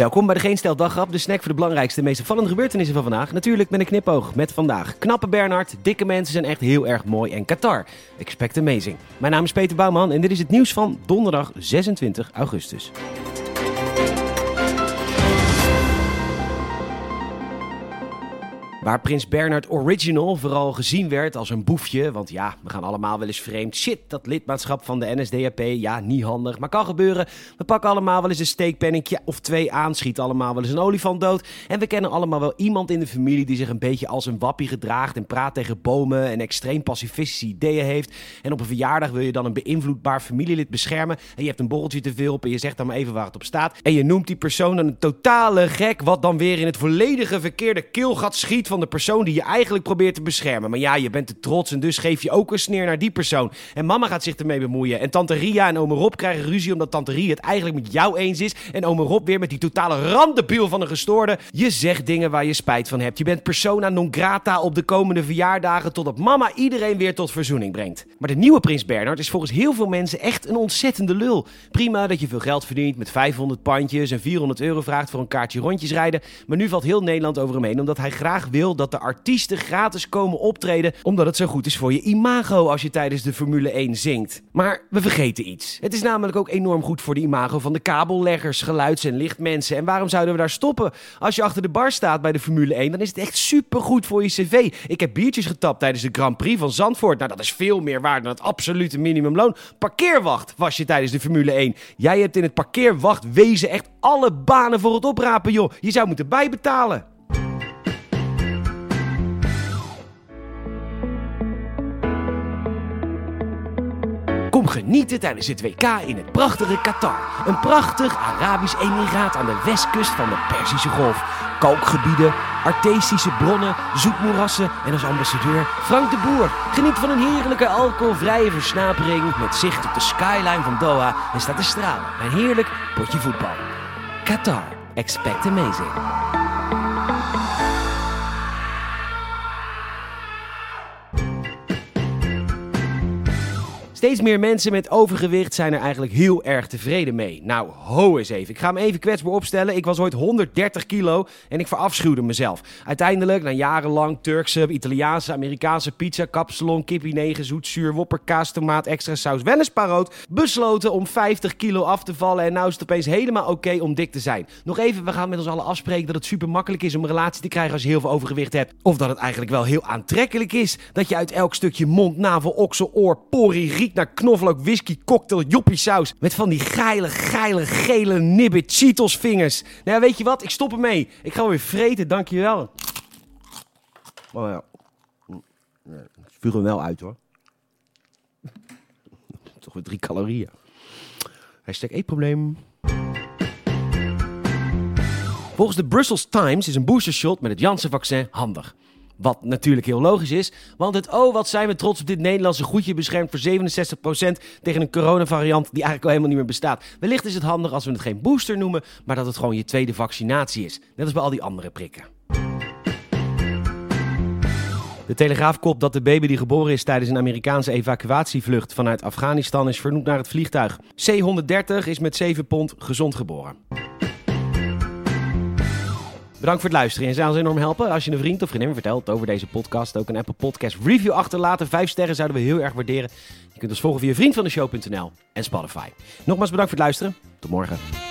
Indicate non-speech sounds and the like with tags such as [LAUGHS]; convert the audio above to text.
Welkom bij de Geen Stel Daggrap, de snack voor de belangrijkste en meest opvallende gebeurtenissen van vandaag. Natuurlijk met een knipoog met vandaag. Knappe Bernhard, dikke mensen zijn echt heel erg mooi en Qatar. Expect amazing. Mijn naam is Peter Bouwman en dit is het nieuws van donderdag 26 augustus. Waar Prins Bernhard Original vooral gezien werd als een boefje. Want ja, we gaan allemaal wel eens vreemd. Shit, dat lidmaatschap van de NSDAP. Ja, niet handig, maar kan gebeuren. We pakken allemaal wel eens een steekpennetje of twee aan. Schieten allemaal wel eens een olifant dood. En we kennen allemaal wel iemand in de familie die zich een beetje als een wappie gedraagt. En praat tegen bomen en extreem pacifistische ideeën heeft. En op een verjaardag wil je dan een beïnvloedbaar familielid beschermen. En je hebt een borreltje te veel op en je zegt dan maar even waar het op staat. En je noemt die persoon dan een totale gek. Wat dan weer in het volledige verkeerde keelgat schiet van de persoon die je eigenlijk probeert te beschermen. Maar ja, je bent te trots en dus geef je ook een sneer naar die persoon. En mama gaat zich ermee bemoeien. En tante Ria en ome Rob krijgen ruzie omdat tante Ria het eigenlijk met jou eens is. En ome Rob weer met die totale randebiel van een gestoorde. Je zegt dingen waar je spijt van hebt. Je bent persona non grata op de komende verjaardagen totdat mama iedereen weer tot verzoening brengt. Maar de nieuwe prins Bernhard is volgens heel veel mensen echt een ontzettende lul. Prima dat je veel geld verdient met 500 pandjes en 400 euro vraagt voor een kaartje rondjes rijden. Maar nu valt heel Nederland over hem heen omdat hij graag wil dat de artiesten gratis komen optreden, omdat het zo goed is voor je imago als je tijdens de Formule 1 zingt. Maar we vergeten iets. Het is namelijk ook enorm goed voor de imago van de kabelleggers, geluids- en lichtmensen. En waarom zouden we daar stoppen? Als je achter de bar staat bij de Formule 1, dan is het echt supergoed voor je cv. Ik heb biertjes getapt tijdens de Grand Prix van Zandvoort. Nou, dat is veel meer waard dan het absolute minimumloon. Parkeerwacht was je tijdens de Formule 1. Jij hebt in het parkeerwacht wezen echt alle banen voor het oprapen, joh. Je zou moeten bijbetalen. Genieten tijdens het WK in het prachtige Qatar. Een prachtig Arabisch emiraat aan de westkust van de Perzische Golf. Kalkgebieden, artestische bronnen, zoetmoerassen en als ambassadeur Frank de Boer. Geniet van een heerlijke alcoholvrije versnapering met zicht op de skyline van Doha en staat te stralen een heerlijk potje voetbal. Qatar, expect amazing. Steeds meer mensen met overgewicht zijn er eigenlijk heel erg tevreden mee. Nou, ho eens even. Ik ga hem even kwetsbaar opstellen. Ik was ooit 130 kilo en ik verafschuwde mezelf. Uiteindelijk, na jarenlang Turkse, Italiaanse, Amerikaanse pizza, kapsalon, kippie 9, zoet, zuur, wopper, kaas, tomaat, extra saus, wel besloten om 50 kilo af te vallen. En nou is het opeens helemaal oké om dik te zijn. Nog even, we gaan met ons allen afspreken dat het super makkelijk is om een relatie te krijgen als je heel veel overgewicht hebt. Of dat het eigenlijk wel heel aantrekkelijk is dat je uit elk stukje mond, navel, oksel, oor, pori, riet naar knoflook, whisky, cocktail, joppie saus. Met van die geile, geile, gele nibbe Cheetos vingers. Nou ja, weet je wat? Ik stop ermee. Ik ga weer vreten, dankjewel. Oh ja. Ik vuur hem wel uit hoor. [LAUGHS] Toch weer drie calorieën. Hashtag eetprobleem. Volgens de Brussels Times is een boostershot met het Janssen-vaccin handig. Wat natuurlijk heel logisch is, want het oh wat zijn we trots op dit Nederlandse goedje beschermt voor 67% tegen een coronavariant die eigenlijk al helemaal niet meer bestaat. Wellicht is het handig als we het geen booster noemen, maar dat het gewoon je tweede vaccinatie is. Net als bij al die andere prikken. De Telegraaf kopt dat de baby die geboren is tijdens een Amerikaanse evacuatievlucht vanuit Afghanistan is vernoemd naar het vliegtuig. C-130 is met 7 pond gezond geboren. Bedankt voor het luisteren en zou ons enorm helpen als je een vriend of vriendin vertelt over deze podcast. Ook een Apple Podcast review achterlaten. Vijf sterren zouden we heel erg waarderen. Je kunt ons volgen via vriendvandeshow.nl en Spotify. Nogmaals bedankt voor het luisteren. Tot morgen.